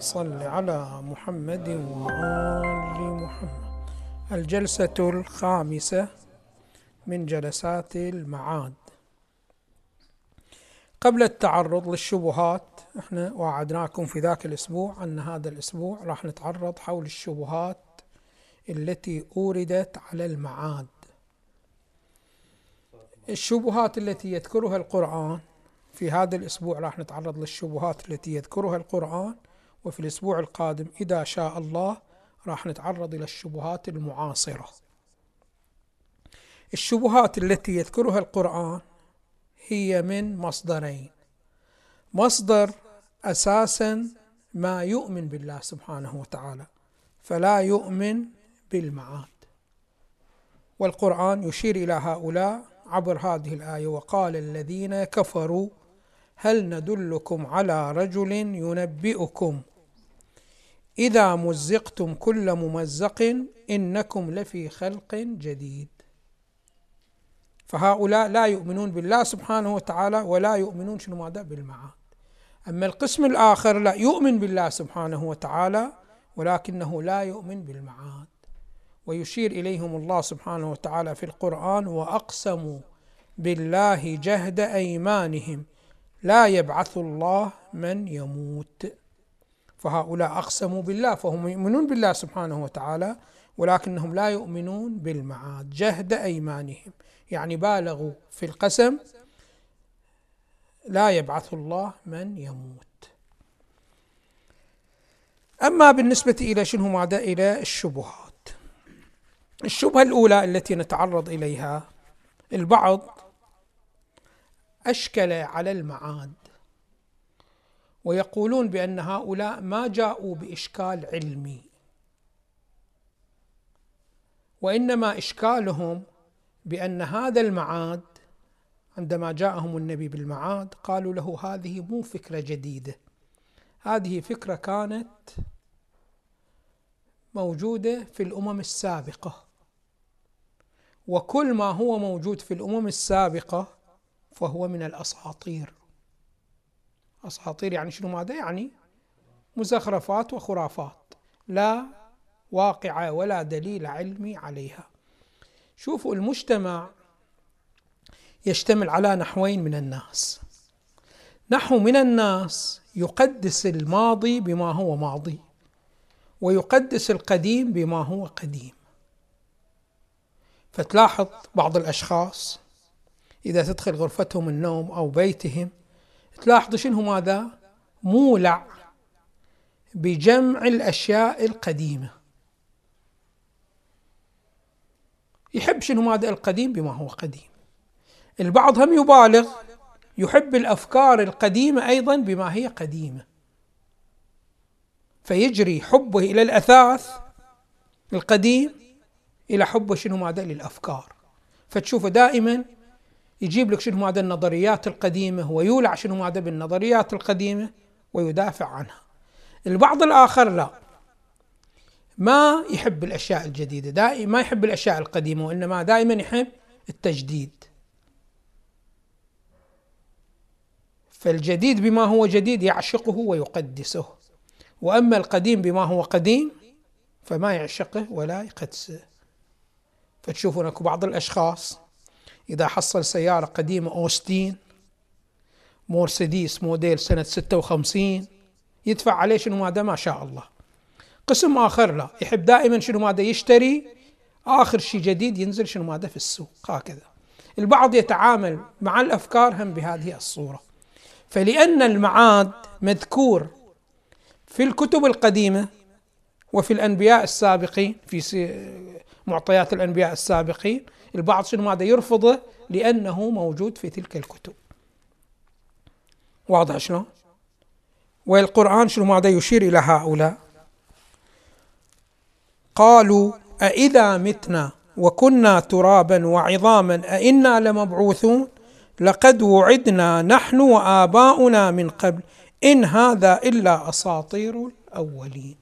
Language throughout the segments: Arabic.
صل على محمد وآل محمد. الجلسة الخامسة من جلسات المعاد. قبل التعرض للشبهات إحنا وعدناكم في ذاك الأسبوع أن هذا الأسبوع راح نتعرض حول الشبهات التي أوردت على المعاد. الشبهات التي يذكرها القرآن في هذا الأسبوع راح نتعرض للشبهات التي يذكرها القرآن وفي الأسبوع القادم إذا شاء الله راح نتعرض إلى الشبهات المعاصرة. الشبهات التي يذكرها القرآن هي من مصدرين. مصدر أساسا ما يؤمن بالله سبحانه وتعالى فلا يؤمن بالمعاد. والقرآن يشير إلى هؤلاء عبر هذه الآية وقال الذين كفروا هل ندلكم على رجل ينبئكم إذا مزقتم كل ممزق إنكم لفي خلق جديد. فهؤلاء لا يؤمنون بالله سبحانه وتعالى ولا يؤمنون شنو ماذا بالمعاد. أما القسم الآخر لا يؤمن بالله سبحانه وتعالى ولكنه لا يؤمن بالمعاد. ويشير إليهم الله سبحانه وتعالى في القرآن وأقسموا بالله جهد أيمانهم لا يبعث الله من يموت. فهؤلاء أقسموا بالله فهم يؤمنون بالله سبحانه وتعالى ولكنهم لا يؤمنون بالمعاد جهد أيمانهم. يعني بالغوا في القسم لا يبعث الله من يموت. أما بالنسبة إلى شنو ماذا؟ إلى الشبهات. الشبهة الأولى التي نتعرض إليها البعض أشكل على المعاد. ويقولون بأن هؤلاء ما جاءوا بإشكال علمي. وإنما إشكالهم بأن هذا المعاد عندما جاءهم النبي بالمعاد قالوا له هذه مو فكرة جديدة. هذه فكرة كانت موجودة في الأمم السابقة. وكل ما هو موجود في الأمم السابقة فهو من الأساطير. أساطير يعني شنو ماذا يعني؟ مزخرفات وخرافات. لا واقع ولا دليل علمي عليها. شوفوا المجتمع يشتمل على نحوين من الناس. نحو من الناس يقدس الماضي بما هو ماضي ويقدس القديم بما هو قديم. فتلاحظ بعض الأشخاص إذا تدخل غرفتهم النوم أو بيتهم تلاحظ شنو ماذا؟ مولع بجمع الأشياء القديمة. يحب شنو ماذا؟ القديم بما هو قديم. البعض هم يبالغ يحب الأفكار القديمة أيضا بما هي قديمة. فيجري حبه إلى الأثاث القديم إلى حبه شنو ماذا؟ للأفكار. فتشوفه دائما يجيب لك شنو هذا النظريات القديمة ويولع شنو هذا بالنظريات القديمة ويدافع عنها. البعض الآخر لا. ما يحب الأشياء الجديدة دائما ما يحب الأشياء القديمة وإنما دائما يحب التجديد. فالجديد بما هو جديد يعشقه ويقدسه. وأما القديم بما هو قديم فما يعشقه ولا يقدسه. فتشوفون أكو بعض الأشخاص إذا حصل سيارة قديمة أوستين مرسيدس موديل سنة 56 يدفع عليه شنو ماذا؟ ما شاء الله. قسم آخر لا يحب دائما شنو ماذا؟ يشتري. آخر شيء جديد ينزل شنو ماذا؟ في السوق. هكذا. البعض يتعامل مع الأفكار هم بهذه الصورة. فلأن المعاد مذكور في الكتب القديمة وفي الأنبياء السابقين في معطيات الأنبياء السابقين البعض شنو ماذا يرفضه؟ لأنه موجود في تلك الكتب. واضح شلون؟ والقرآن شنو ماذا يشير إلى هؤلاء؟ قالوا أإذا متنا وكنا ترابا وعظاما أإنا لمبعوثون؟ لقد وعدنا نحن وآباؤنا من قبل. إن هذا إلا أساطير الأولين.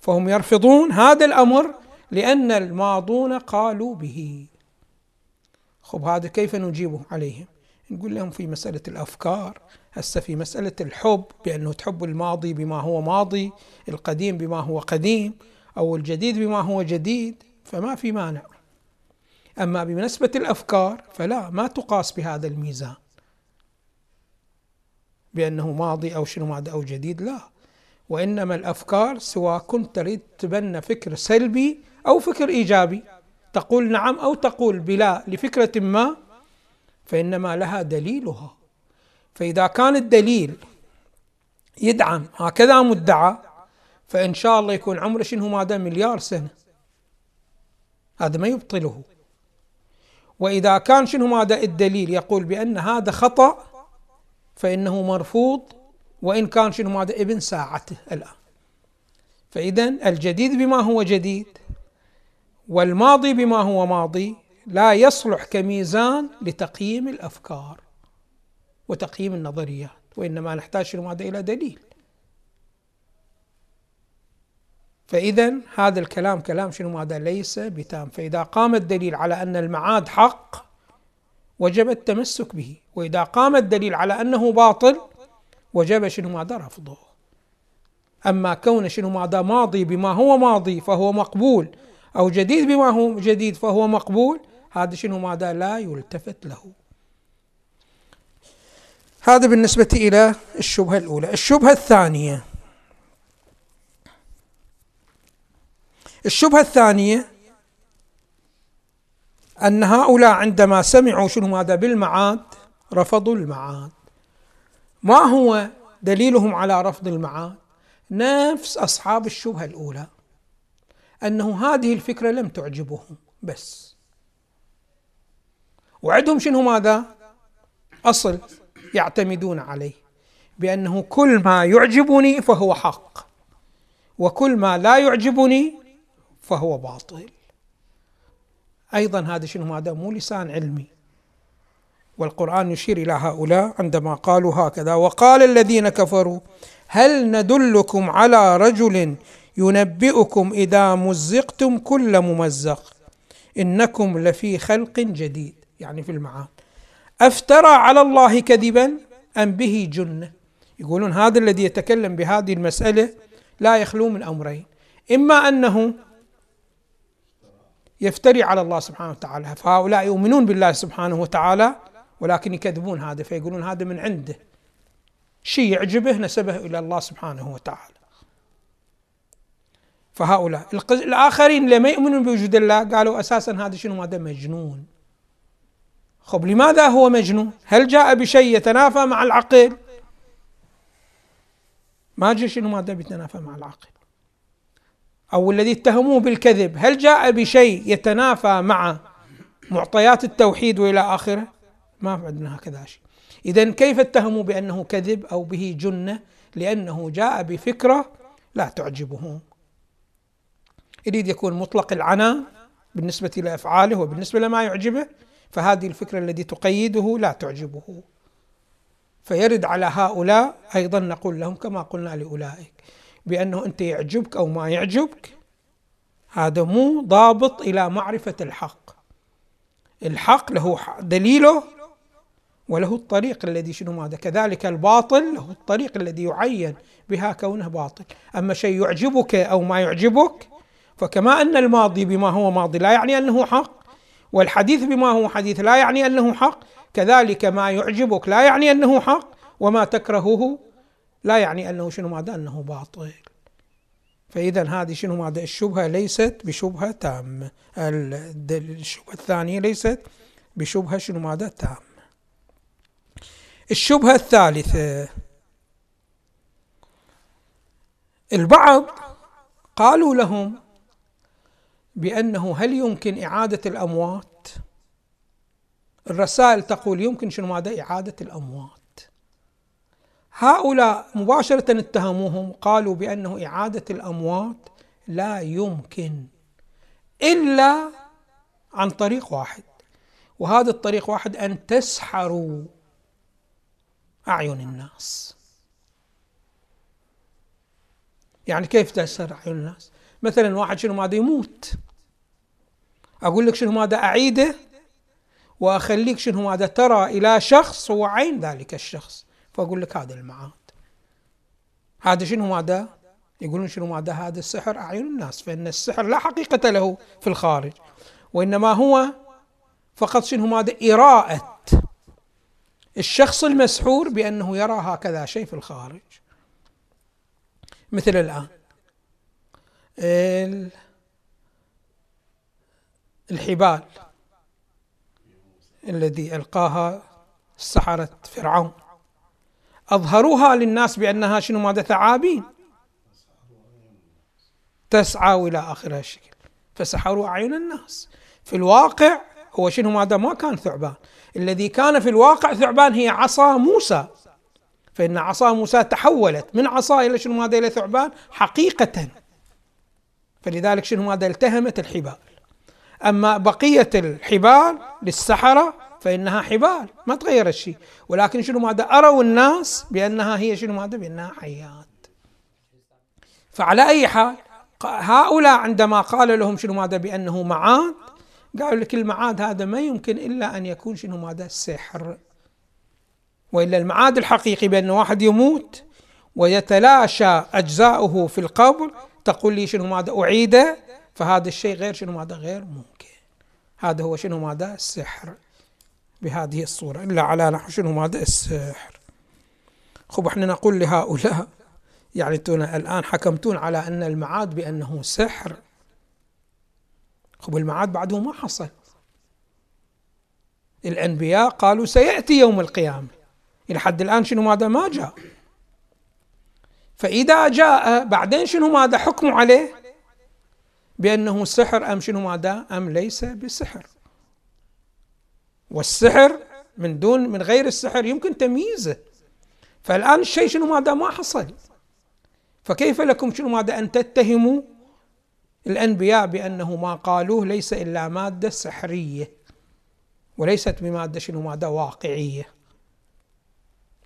فهم يرفضون هذا الأمر لأن الماضون قالوا به. خب هذا كيف نجيبه عليهم؟ نقول لهم في مسألة الأفكار هسه في مسألة الحب بأنه تحب الماضي بما هو ماضي القديم بما هو قديم أو الجديد بما هو جديد فما في مانع. أما بمناسبة الأفكار فلا ما تقاس بهذا الميزان. بأنه ماضي أو شنو ماضي أو جديد لا. وإنما الأفكار سواء كنت تريد تبنى فكر سلبي أو فكر إيجابي. تقول نعم أو تقول بلا لفكرة ما فإنما لها دليلها. فإذا كان الدليل يدعم هكذا مدعى فإن شاء الله يكون عمره شنو؟ ماذا مليار سنة. هذا ما يبطله. وإذا كان شنو؟ ماذا الدليل يقول بأن هذا خطأ فإنه مرفوض وإن كان شنو؟ ماذا ابن ساعته الآن. فإذا الجديد بما هو جديد. والماضي بما هو ماضي لا يصلح كميزان لتقييم الأفكار وتقييم النظريات وإنما نحتاج شنو ماذا إلى دليل. فاذا هذا الكلام كلام شنو ماذا ليس بتام. فإذا قام الدليل على أن المعاد حق وجب التمسك به. وإذا قام الدليل على أنه باطل وجب شنو ماذا؟ رفضه. أما كون شنو ماذا ماضي بما هو ماضي فهو مقبول أو جديد بما هو جديد فهو مقبول هذا شنو ماذا لا يلتفت له. هذا بالنسبة إلى الشبهة الأولى. الشبهة الثانية. الشبهة الثانية أن هؤلاء عندما سمعوا شنو ماذا بالمعاد رفضوا المعاد. ما هو دليلهم على رفض المعاد؟ نفس أصحاب الشبهة الأولى. أنه هذه الفكرة لم تعجبهم. بس. وعندهم شنو ماذا؟ أصل يعتمدون عليه. بأنه كل ما يعجبني فهو حق. وكل ما لا يعجبني فهو باطل. أيضا هذا شنو هذا مو لسان علمي. والقرآن يشير إلى هؤلاء عندما قالوا هكذا. وقال الذين كفروا هل ندلكم على رجل ينبئكم إذا مزقتم كل ممزق. إنكم لفي خلق جديد. يعني في المعاد أفترى على الله كذبا أم به جنة. يقولون هذا الذي يتكلم بهذه المسألة لا يخلو من أمرين. إما أنه يفتري على الله سبحانه وتعالى. فهؤلاء يؤمنون بالله سبحانه وتعالى ولكن يكذبون هذا. فيقولون هذا من عنده. شيء يعجبه نسبه إلى الله سبحانه وتعالى. فهؤلاء الآخرين اللي ما يؤمنون بوجود الله قالوا أساسا هذا شنو هذا مجنون خب لماذا هو مجنون هل جاء بشيء يتنافى مع العقل ما جاء شنو ماذا بيتنافى مع العقل أو الذي اتهموه بالكذب هل جاء بشيء يتنافى مع معطيات التوحيد وإلى آخره؟ ما عندنا هكذا شيء. اذا كيف اتهموا بأنه كذب أو به جنة؟ لأنه جاء بفكرة لا تعجبهم. يريد يكون مطلق العناء بالنسبة إلى افعاله وبالنسبة لما يعجبه فهذه الفكرة التي تقيده لا تعجبه. فيرد على هؤلاء أيضا نقول لهم كما قلنا لأولئك بأنه أنت يعجبك أو ما يعجبك هذا مو ضابط إلى معرفة الحق. الحق له دليله وله الطريق الذي شنو ماذا؟ كذلك الباطل له الطريق الذي يعين بها كونه باطل. أما شيء يعجبك أو ما يعجبك فكما أن الماضي بما هو ماضي لا يعني أنه حق والحديث بما هو حديث لا يعني أنه حق كذلك ما يعجبك لا يعني أنه حق وما تكرهه لا يعني أنه شنو ماذا؟ أنه باطل. فإذا هذه شنو ماذا؟ الشبهة ليست بشبهة تامه الشبهة الثانية ليست بشبهة شنو ماذا؟ تامه الشبهة الثالثة البعض قالوا لهم بأنه هل يمكن إعادة الأموات؟ الرسائل تقول يمكن شنو ماذا؟ إعادة الأموات. هؤلاء مباشرة اتهموهم قالوا بأنه إعادة الأموات لا يمكن إلا عن طريق واحد وهذا الطريق واحد أن تسحروا أعين الناس. يعني كيف تسحر أعين الناس؟ مثلا واحد شنو ماذا؟ يموت. أقول لك شنو ماذا أعيده وأخليك شنو ماذا ترى إلى شخص هو عين ذلك الشخص فأقول لك هذا المعاد. هذا شنو ماذا؟ يقولون شنو ماذا؟ هذا السحر أعين الناس فإن السحر لا حقيقة له في الخارج وإنما هو فقط شنو ماذا؟ إراءة الشخص المسحور بأنه يرى هكذا شيء في الخارج. مثل الآن الحبال الذي ألقاها سحرة فرعون. أظهروها للناس بأنها شنو؟ ماذا؟ ثعابين. تسعى إلى آخر الشكل. فسحروا أعين الناس. في الواقع هو شنو؟ ماذا؟ ما كان ثعبان. الذي كان في الواقع ثعبان هي عصا موسى. فإن عصا موسى تحولت من عصا إلى شنو؟ ماذا؟ إلى ثعبان حقيقة. فلذلك شنو؟ ماذا؟ التهمت الحبال. أما بقية الحبال للسحرة فإنها حبال ما تغير الشيء. ولكن شنو ماذا؟ أروا الناس بأنها هي شنو ماذا؟ بأنها حيات. فعلى أي حال هؤلاء عندما قال لهم شنو ماذا؟ بأنه معاد قالوا لك المعاد هذا ما يمكن إلا أن يكون شنو ماذا؟ السحر وإلا المعاد الحقيقي بأن واحد يموت ويتلاشى أجزاؤه في القبر تقول لي شنو ماذا؟ أعيد فهذا الشيء غير شنو ماذا؟ غير ممكن. هذا هو شنو ماذا؟ السحر. بهذه الصورة. إلا على نحو شنو ماذا؟ السحر. خب إحنا نقول لهؤلاء يعني الآن حكمتون على أن المعاد بأنه سحر. خب المعاد بعده ما حصل. الأنبياء قالوا سيأتي يوم القيامة. إلى حد الآن شنو ماذا؟ ما جاء. فإذا جاء بعدين شنو ماذا؟ حكم عليه؟ بأنه سحر أم شنو ماذا؟ أم ليس بسحر. والسحر من دون من غير السحر يمكن تمييزه. فالآن الشيء شنو ماذا؟ ما حصل. فكيف لكم شنو ماذا؟ أن تتهموا الأنبياء بأنه ما قالوه ليس إلا مادة سحرية وليست بمادة شنو مادة واقعية.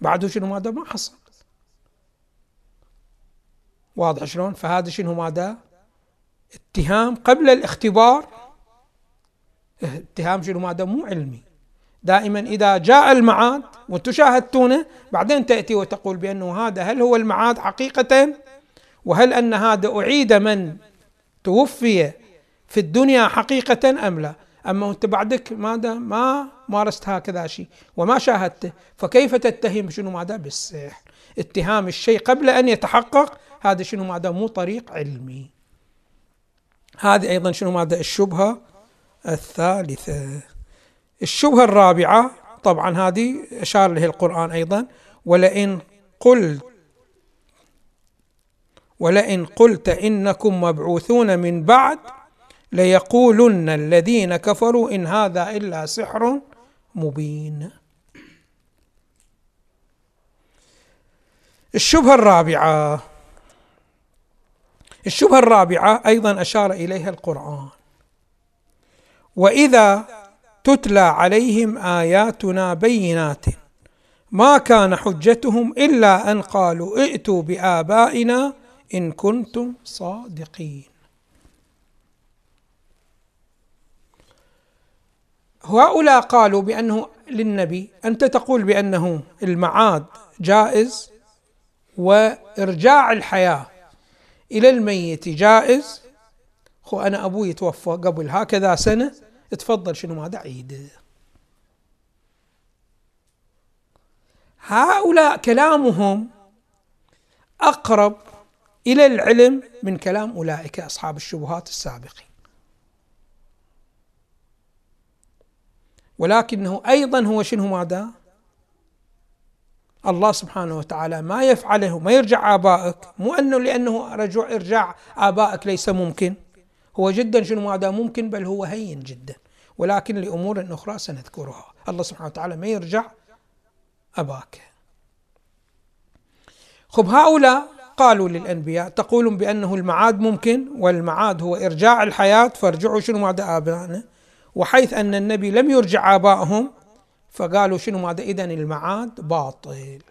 بعده شنو مادة ما حصل. واضح شلون؟ فهذا شنو ماذا؟ اتهام قبل الاختبار. اتهام شنو؟ ماذا مو علمي. دائما إذا جاء المعاد وأنتم شاهدتونه بعدين تأتي وتقول بأنه هذا هل هو المعاد حقيقة؟ وهل أن هذا أعيد من توفي في الدنيا حقيقة أم لا؟ أما أنت بعدك ماذا؟ ما مارست هكذا شيء وما شاهدته فكيف تتهم شنو ماذا؟ بالسحر. اتهام الشيء قبل أن يتحقق هذا شنو ماذا؟ مو طريق علمي. هذه أيضا شنو ماذا الشبهة الثالثة. الشبهة الرابعة طبعا هذه أشار له القرآن أيضا ولئن قلت ولئن قلت إنكم مبعوثون من بعد ليقولن الذين كفروا إن هذا إلا سحر مبين. الشبهة الرابعة الشبهة الرابعة أيضا أشار إليها القرآن. وإذا تتلى عليهم آياتنا بينات ما كان حجتهم إلا أن قالوا ائتوا بآبائنا إن كنتم صادقين. هؤلاء قالوا بأنه للنبي أنت تقول بأنه المعاد جائز وإرجاع الحياة إلى الميت جائز؟ خو أنا أبوي توفى قبل هكذا سنة. تفضل شنو ماذا؟ عيد. هؤلاء كلامهم أقرب إلى العلم من كلام أولئك أصحاب الشبهات السابقين. ولكنه أيضا هو شنو ماذا؟ الله سبحانه وتعالى ما يفعله ما يرجع آبائك. مو أنه لأنه رجوع إرجاع آبائك ليس ممكن. هو جدا شنو ماذا ممكن بل هو هين جدا. ولكن لأمور أخرى سنذكرها. الله سبحانه وتعالى ما يرجع أباك خب هؤلاء قالوا للأنبياء تقولون بأنه المعاد ممكن والمعاد هو إرجاع الحياة. فارجعوا شنو ماذا آبائنا؟ وحيث أن النبي لم يرجع آبائهم فقالوا شنو ماذا؟ إذا المعاد باطل.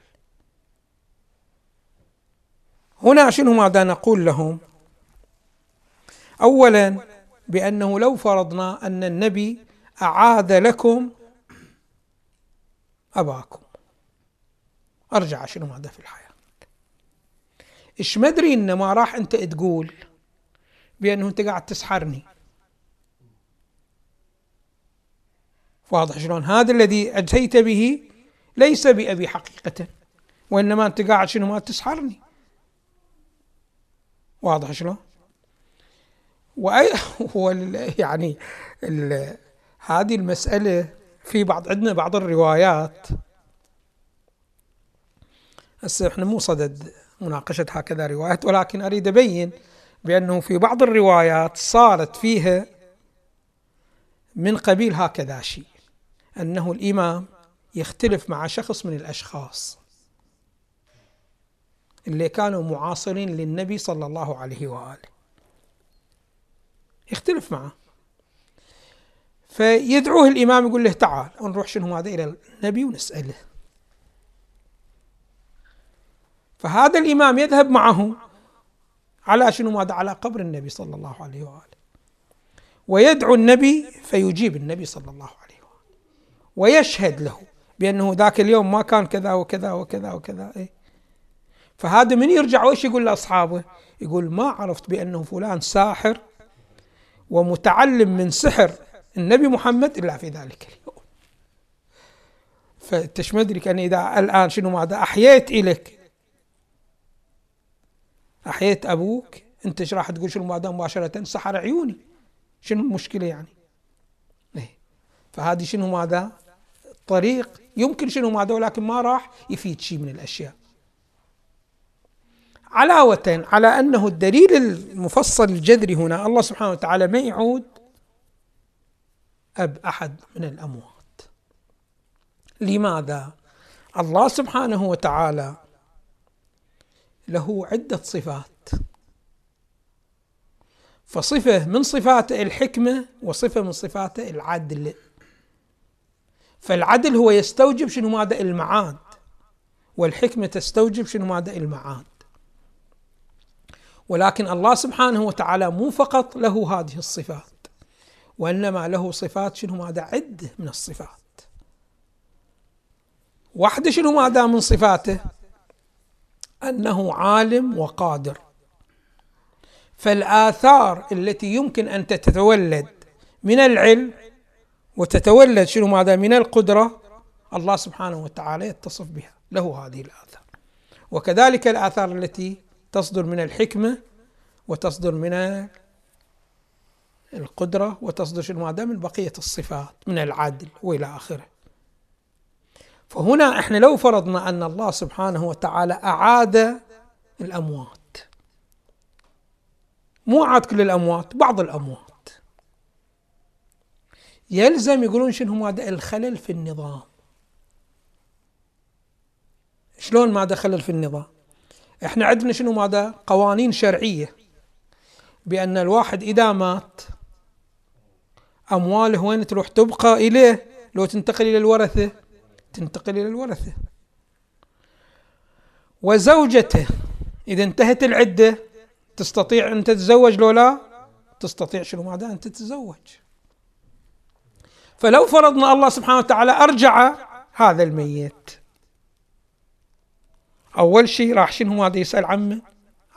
هنا شنو ماذا نقول لهم؟ أولا بأنه لو فرضنا أن النبي أعاد لكم أباكم. أرجع شنو ماذا في الحياة. إيش مدري ان ما راح أنت تقول بأنه أنت قاعد تسحرني. واضح شلون؟ هذا الذي أتيت به ليس بأبي حقيقة وإنما أنت قاعد شنو ما تسحرني. واضح شلون؟ وأي هو يعني هذه المسألة في بعض عندنا بعض الروايات. هسه إحنا مو صدد مناقشة هكذا روايات ولكن أريد أبين بأنه في بعض الروايات صارت فيها من قبيل هكذا شيء. أنه الإمام يختلف مع شخص من الأشخاص. اللي كانوا معاصرين للنبي صلى الله عليه وآله. يختلف معه. فيدعوه الإمام يقول له تعال نروح شنو هذا إلى النبي ونسأله. فهذا الإمام يذهب معه على شنو ماذا؟ على قبر النبي صلى الله عليه وآله. ويدعو النبي فيجيب النبي صلى الله عليه وآله ويشهد له بأنه ذاك اليوم ما كان كذا وكذا وكذا وكذا إيه؟ فهذا من يرجع وإيش يقول لأصحابه؟ يقول ما عرفت بأنه فلان ساحر ومتعلم من سحر النبي محمد إلا في ذلك اليوم. أدري أنا إذا الآن شنو ماذا؟ أحييت إليك. أحييت أبوك. أنت إيش راح تقول؟ شنو ماذا؟ مباشرة سحر عيوني. شنو المشكلة يعني؟ إيه؟ فهذه شنو ماذا؟ طريق يمكن شنو ماذا ولكن ما راح يفيد شيء من الأشياء. علاوة على أنه الدليل المفصل الجذري هنا الله سبحانه وتعالى ما يعود أب أحد من الأموات. لماذا؟ الله سبحانه وتعالى له عدة صفات. فصفة من صفاته الحكمة وصفة من صفاته العدل. فالعدل هو يستوجب شنو ماذا المعاد والحكمة تستوجب شنو ماذا المعاد. ولكن الله سبحانه وتعالى مو فقط له هذه الصفات وإنما له صفات شنو ماذا عدة من الصفات. واحدة شنو ماذا من صفاته؟ أنه عالم وقادر. فالآثار التي يمكن أن تتولد من العلم وتتولد شنو ماذا؟ من القدرة الله سبحانه وتعالى يتصف بها. له هذه الآثار. وكذلك الآثار التي تصدر من الحكمة وتصدر من القدرة وتصدر شنو ماذا؟ من بقية الصفات من العدل وإلى آخره. فهنا إحنا لو فرضنا أن الله سبحانه وتعالى أعاد الأموات مو أعاد كل الأموات بعض الأموات. يلزم يقولون شنو هذا الخلل في النظام. شلون ما خلل في النظام؟ إحنا عندنا شنو ماذا قوانين شرعية. بأن الواحد إذا مات أمواله وين تروح؟ تبقى إليه. لو تنتقل إلى الورثة تنتقل إلى الورثة. وزوجته إذا انتهت العدة تستطيع أن تتزوج لو لا؟ تستطيع شنو ماذا أن تتزوج. فلو فرضنا الله سبحانه وتعالى أرجع هذا الميت. أول شيء راح شنو هذا يسأل عمه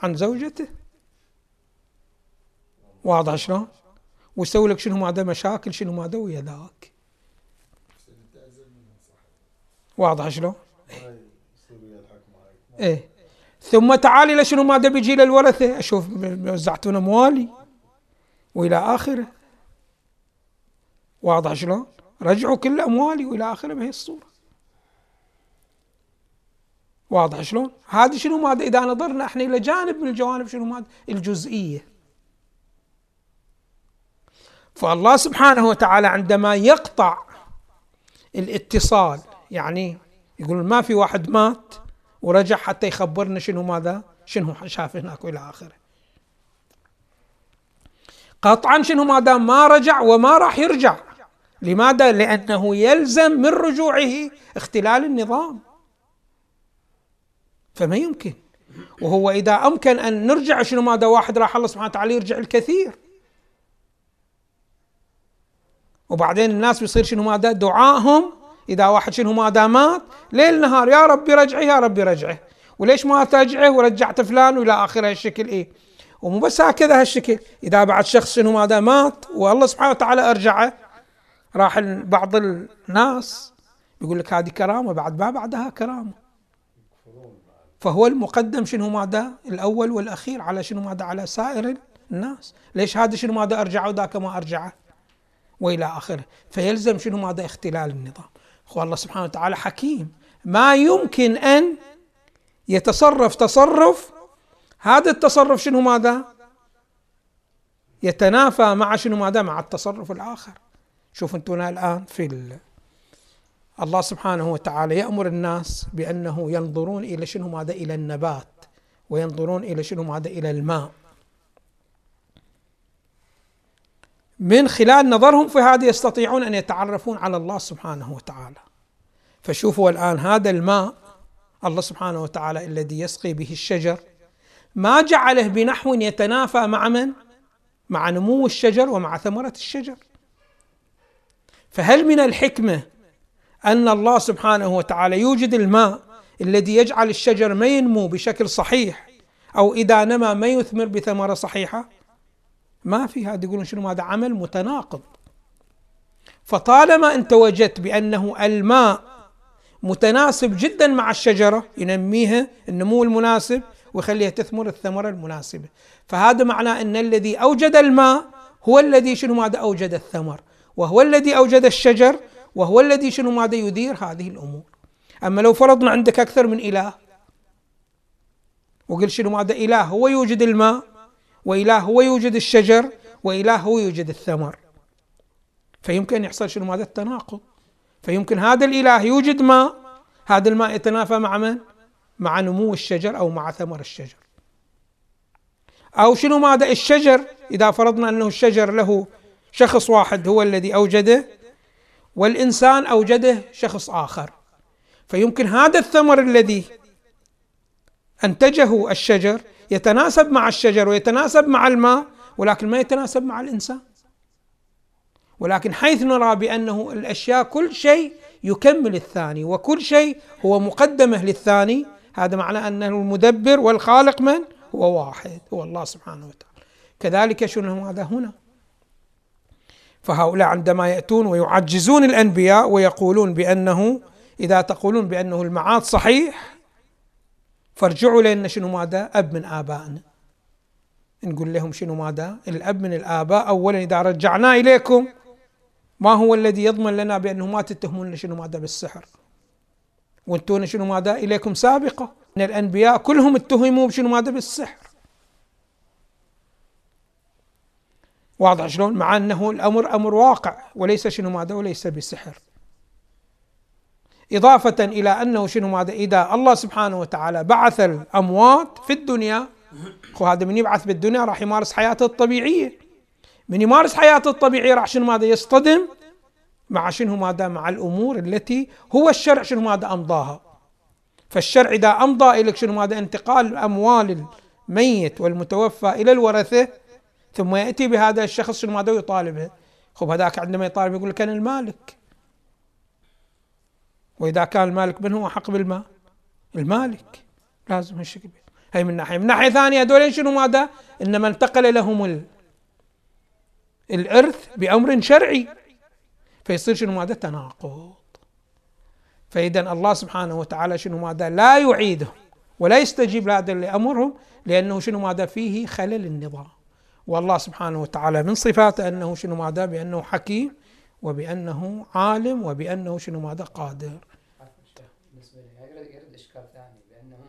عن زوجته. واضح شلون؟ ويسوي لك شنو؟ هذا مشاكل شنو هذا ويا ذاك. واضح شلون؟ إيه. ثم تعالي لشنو ماذا بيجي للورثه أشوف وزعتون أموالي. وإلى آخره. واضح شلون؟ رجعوا كل أموالي وإلى اخره بهي الصورة. واضح شلون؟ هذه شنو ماذا إذا نظرنا إحنا إلى جانب من الجوانب شنو ماذا؟ الجزئية. فالله سبحانه وتعالى عندما يقطع الاتصال يعني يقول ما في واحد مات ورجع حتى يخبرنا شنو ماذا؟ شنو شاف هناك وإلى آخره. قطعا شنو ما دام ما رجع وما راح يرجع لماذا؟ لأنه يلزم من رجوعه اختلال النظام. فما يمكن. وهو إذا أمكن أن نرجع شنو ماذا؟ واحد راح الله سبحانه وتعالى يرجع الكثير. وبعدين الناس بيصير شنو ماذا؟ دعائهم إذا واحد شنو ما مات. ليل نهار يا ربي رجعه يا ربي رجعه. وليش ما ترجعه ورجعت فلان وإلى آخره هالشكل إيه. ومو بس هكذا هالشكل. إذا بعد شخص شنو ماذا؟ مات والله سبحانه وتعالى أرجعه. راح بعض الناس يقول لك هذه كرامة بعد ما بعدها كرامة. فهو المقدم شنو ماذا؟ الأول والأخير على شنو ماذا؟ على سائر الناس. ليش هذا شنو ماذا أرجعه وذاك ما أرجعه؟ وإلى آخره. فيلزم شنو ماذا؟ اختلال النظام. هو الله سبحانه وتعالى حكيم. ما يمكن أن يتصرف تصرف هذا التصرف شنو ماذا؟ يتنافى مع شنو ماذا؟ مع التصرف الآخر. شوف أنتم الآن في الله سبحانه وتعالى يأمر الناس بأنه ينظرون إلى شنو ماذا إلى النبات وينظرون إلى شنو ماذا إلى الماء. من خلال نظرهم في هذا يستطيعون أن يتعرفون على الله سبحانه وتعالى. فشوفوا الآن هذا الماء الله سبحانه وتعالى الذي يسقي به الشجر ما جعله بنحو يتنافى مع من؟ مع نمو الشجر ومع ثمرة الشجر. فهل من الحكمة أن الله سبحانه وتعالى يوجد الماء الذي يجعل الشجر ما ينمو بشكل صحيح أو إذا نما ما يثمر بثمرة صحيحة؟ ما في هذا يقولون شنو؟ هذا عمل متناقض. فطالما أنت وجدت بأنه الماء متناسب جدا مع الشجرة ينميها النمو المناسب ويخليها تثمر الثمرة المناسبة. فهذا معناه أن الذي أوجد الماء هو الذي شنو؟ ماذا أوجد الثمر. وهو الذي أوجد الشجر وهو الذي شنو ماذا يدير؟ هذه الأمور. أما لو فرضنا عندك أكثر من إله وقل شنو ماذا؟ إله هو يوجد الماء وإله هو يوجد الشجر وإله هو يوجد الثمر. فيمكن أن يحصل شنو ماذا؟ التناقض. فيمكن هذا الإله يوجد ماء هذا الماء يتنافى مع من؟ مع نمو الشجر أو مع ثمر الشجر. أو شنو ماذا؟ الشجر إذا فرضنا أنه الشجر له شخص واحد هو الذي أوجده والإنسان أوجده شخص آخر. فيمكن هذا الثمر الذي أنتجه الشجر يتناسب مع الشجر ويتناسب مع الماء ولكن ما يتناسب مع الإنسان. ولكن حيث نرى بأنه الأشياء كل شيء يكمل الثاني وكل شيء هو مقدمة للثاني. هذا معنى أنه المدبر والخالق من؟ هو واحد هو الله سبحانه وتعالى. كذلك شنو هذا هنا؟ فهؤلاء عندما يأتون ويعجزون الأنبياء ويقولون بأنه إذا تقولون بأنه المعاد صحيح فارجعوا لنا شنو ماذا؟ أب من آبائنا. نقول لهم شنو ماذا؟ الأب من الآباء أولا إذا رجعنا إليكم ما هو الذي يضمن لنا بأنه ما تتهمون شنو ماذا بالسحر؟ وأنتون شنو ماذا؟ إليكم سابقة. إن الأنبياء كلهم اتهموا بشنو ماذا بالسحر. واضح شلون؟ مع أنه الأمر أمر واقع وليس شنو ماذا وليس بسحر إضافة إلى أنه شنو ماذا إذا الله سبحانه وتعالى بعث الأموات في الدنيا هذا من يبعث بالدنيا راح يمارس حياته الطبيعية. من يمارس حياته الطبيعية راح شنو ماذا يصطدم؟ مع شنو ماذا؟ مع الأمور التي هو الشرع شنو ماذا أمضاها. فالشرع إذا أمضى إليك شنو ماذا؟ انتقال أموال الميت والمتوفى إلى الورثة ثم يأتي بهذا الشخص شنو ماذا يطالبه؟ خب هذاك عندما يطالب يقول لك أنا المالك. وإذا كان المالك من هو؟ حق بالمال. المالك. لازم هالشكل هي من ناحية. من ناحية ثانية هذول شنو ماذا؟ إنما انتقل لهم ال... الإرث بأمر شرعي. فيصير شنو ماذا؟ تناقض. فإذا الله سبحانه وتعالى شنو ماذا؟ لا يعيده ولا يستجيب لهذا اللي أمرهم لأنه شنو ماذا؟ فيه خلل النظام. والله سبحانه وتعالى من صفاته أنه شنو ماذا؟ بأنه حكيم وبأنه عالم وبأنه شنو ماذا؟ قادر. بالنسبة لي يرد إشكال ثاني بأنه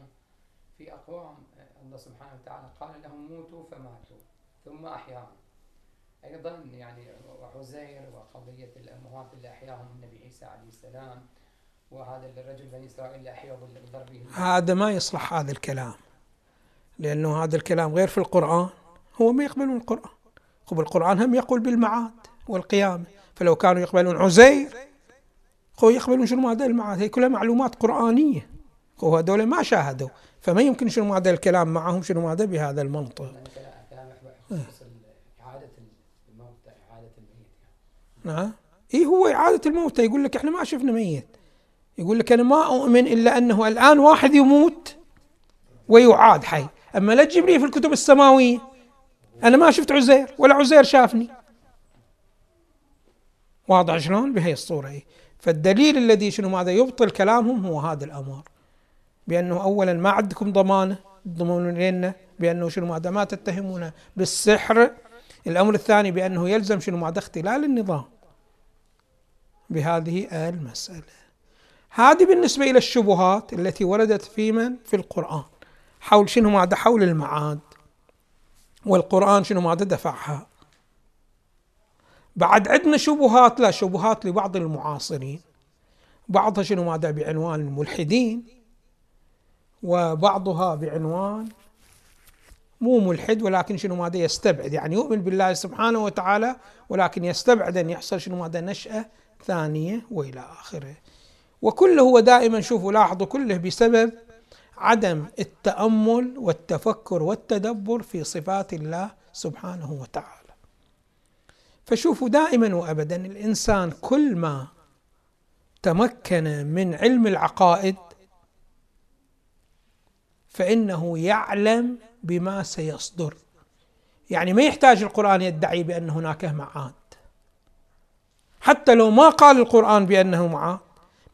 في أقوام الله سبحانه وتعالى قال لهم موتوا فماتوا ثم أحياهم. أيضا يعني وحزير وقضية الأموات اللي أحياهم النبي عيسى عليه السلام وهذا الرجل بني إسرائيل اللي أحياه بضربه هذا ما يصلح هذا الكلام. لأنه هذا الكلام غير في القرآن. هو ما يقبلون القرآن. خب القرآن هم يقول بالمعاد والقيامة. فلو كانوا يقبلون عزير هو يقبلون شنو هذا المعاد؟ هي كلها معلومات قرآنية. هو هذول ما شاهدوا. فما يمكن شنو هذا الكلام معهم شنو هذا بهذا المنطق. إعادة إعادة الميت نعم. اي هو إعادة الموتى يقول لك إحنا ما شفنا ميت. يقول لك أنا ما أؤمن إلا أنه الآن واحد يموت ويعاد حي. أما لا تجيب لي في الكتب السماوية. أنا ما شفت عزير ولا عزير شافني. واضح شلون؟ بهي الصورة إيه؟ فالدليل الذي شنو ماذا يبطل كلامهم هو هذا الأمر. بأنه اولا ما عندكم ضمانة تضمنون لنا بأنه شنو ماذا ما تتهمونه بالسحر. الأمر الثاني بأنه يلزم شنو ماذا اختلال النظام بهذه المسألة. هذه بالنسبة إلى الشبهات التي وردت في من؟ في القرآن. حول شنو ماذا؟ حول المعاد. والقرآن شنو ماذا دفعها بعد عندنا شبهات لا شبهات لبعض المعاصرين. بعضها شنو ماذا؟ بعنوان الملحدين وبعضها بعنوان مو ملحد ولكن شنو ماذا؟ يستبعد. يعني يؤمن بالله سبحانه وتعالى ولكن يستبعد أن يحصل شنو ماذا؟ نشأة ثانية وإلى آخره. وكله هو دائما شوفوا لاحظوا كله بسبب عدم التأمل والتفكر والتدبر في صفات الله سبحانه وتعالى. فشوفوا دائما وابدا الإنسان كل ما تمكن من علم العقائد فإنه يعلم بما سيصدر. يعني ما يحتاج القرآن يدعي بأن هناك معاد. حتى لو ما قال القرآن بأنه معاد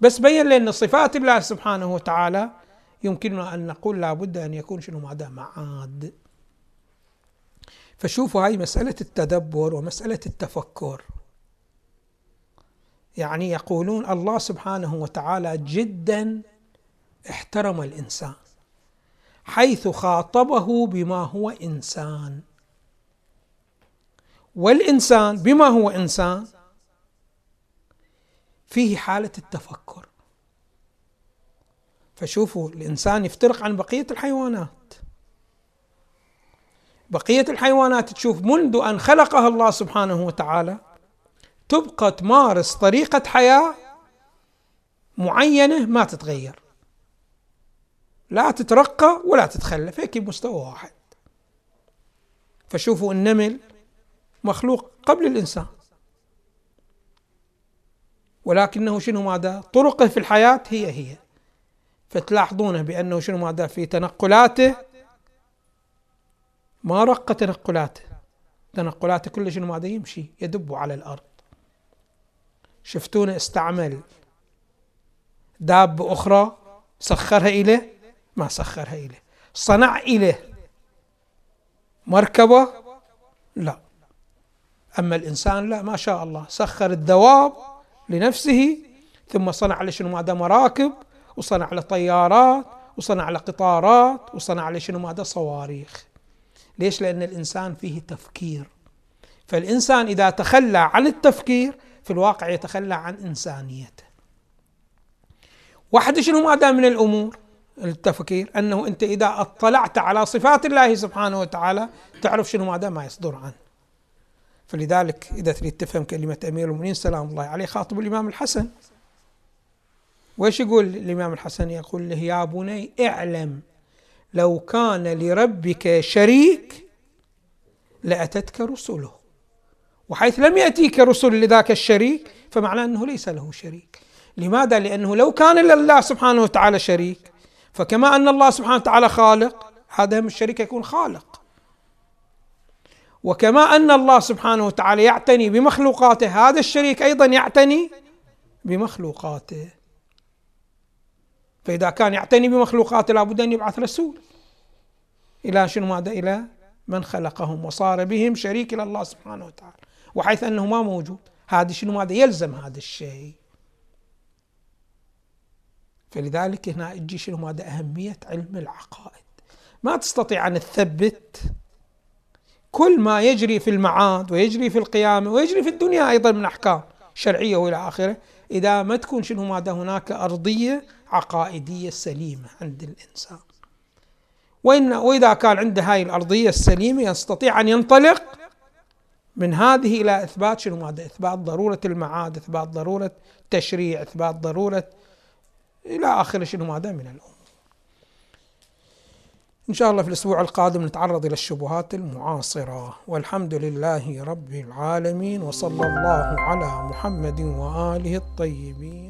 بس بين لنا صفات الله سبحانه وتعالى يمكننا أن نقول لابد أن يكون شنو ماذا معاد. فشوفوا هاي مسألة التدبر ومسألة التفكر. يعني يقولون الله سبحانه وتعالى جدا احترم الإنسان حيث خاطبه بما هو إنسان. والإنسان بما هو إنسان فيه حالة التفكر. فشوفوا الإنسان يفترق عن بقية الحيوانات. بقية الحيوانات تشوف منذ أن خلقها الله سبحانه وتعالى تبقى تمارس طريقة حياة معينة ما تتغير. لا تترقى ولا تتخلف هيك بمستوى واحد. فشوفوا النمل مخلوق قبل الإنسان. ولكنه شنو ماذا؟ طرقه في الحياة هي هي. فتلاحظونه بأنه شنو ماذا في تنقلاته؟ ما رق تنقلاته. تنقلاته كل شنو ماذا يمشي يدب على الأرض. شفتونه؟ استعمل دابة أخرى سخرها إليه؟ ما سخرها إليه. صنع إليه. مركبة؟ لا. أما الإنسان لا ما شاء الله. سخر الدواب لنفسه ثم صنع له شنو ماذا مراكب وصنع له طيارات وصنع له قطارات وصنع له شنو ماذا صواريخ. ليش؟ لأن الإنسان فيه تفكير. فالإنسان إذا تخلى عن التفكير في الواقع يتخلى عن إنسانيته. واحدة شنو ماذا من الأمور؟ التفكير أنه أنت إذا اطلعت على صفات الله سبحانه وتعالى تعرف شنو ماذا ما يصدر عنه. فلذلك إذا تريد تفهم كلمة أمير المؤمنين سلام الله عليه خاطب الإمام الحسن. وإيش يقول الإمام الحسن؟ يقول له يا بني اعلم لو كان لربك شريك لأتتك رسله وحيث لم يأتيك رسل لذاك الشريك فمعناه أنه ليس له شريك. لماذا؟ لأنه لو كان لله سبحانه وتعالى شريك فكما أن الله سبحانه وتعالى خالق هذا الشريك يكون خالق. وكما أن الله سبحانه وتعالى يعتني بمخلوقاته هذا الشريك أيضا يعتني بمخلوقاته. فإذا كان يعتني بمخلوقاته لابد أن يبعث رسول. إلى شنو ماذا؟ إلى من خلقهم وصار بهم شريك إلى الله سبحانه وتعالى وحيث أنه ما موجود. هذا شنو ماذا؟ يلزم هذا الشيء. فلذلك هنا يجي شنو ماذا؟ أهمية علم العقائد. ما تستطيع أن تثبت كل ما يجري في المعاد ويجري في القيامة ويجري في الدنيا أيضا من أحكام شرعية وإلى آخره. إذا ما تكون شنو ماذا هناك؟ أرضية عقائدية سليمة عند الإنسان. وإن وإذا كان عنده هاي الأرضية السليمة يستطيع أن ينطلق من هذه إلى إثبات شنو ماذا؟ إثبات ضرورة المعاد إثبات ضرورة تشريع إثبات ضرورة إلى آخر شنو ماذا؟ من الأمور. إن شاء الله في الأسبوع القادم نتعرض إلى الشبهات المعاصرة. والحمد لله رب العالمين وصلى الله على محمد وآله الطيبين.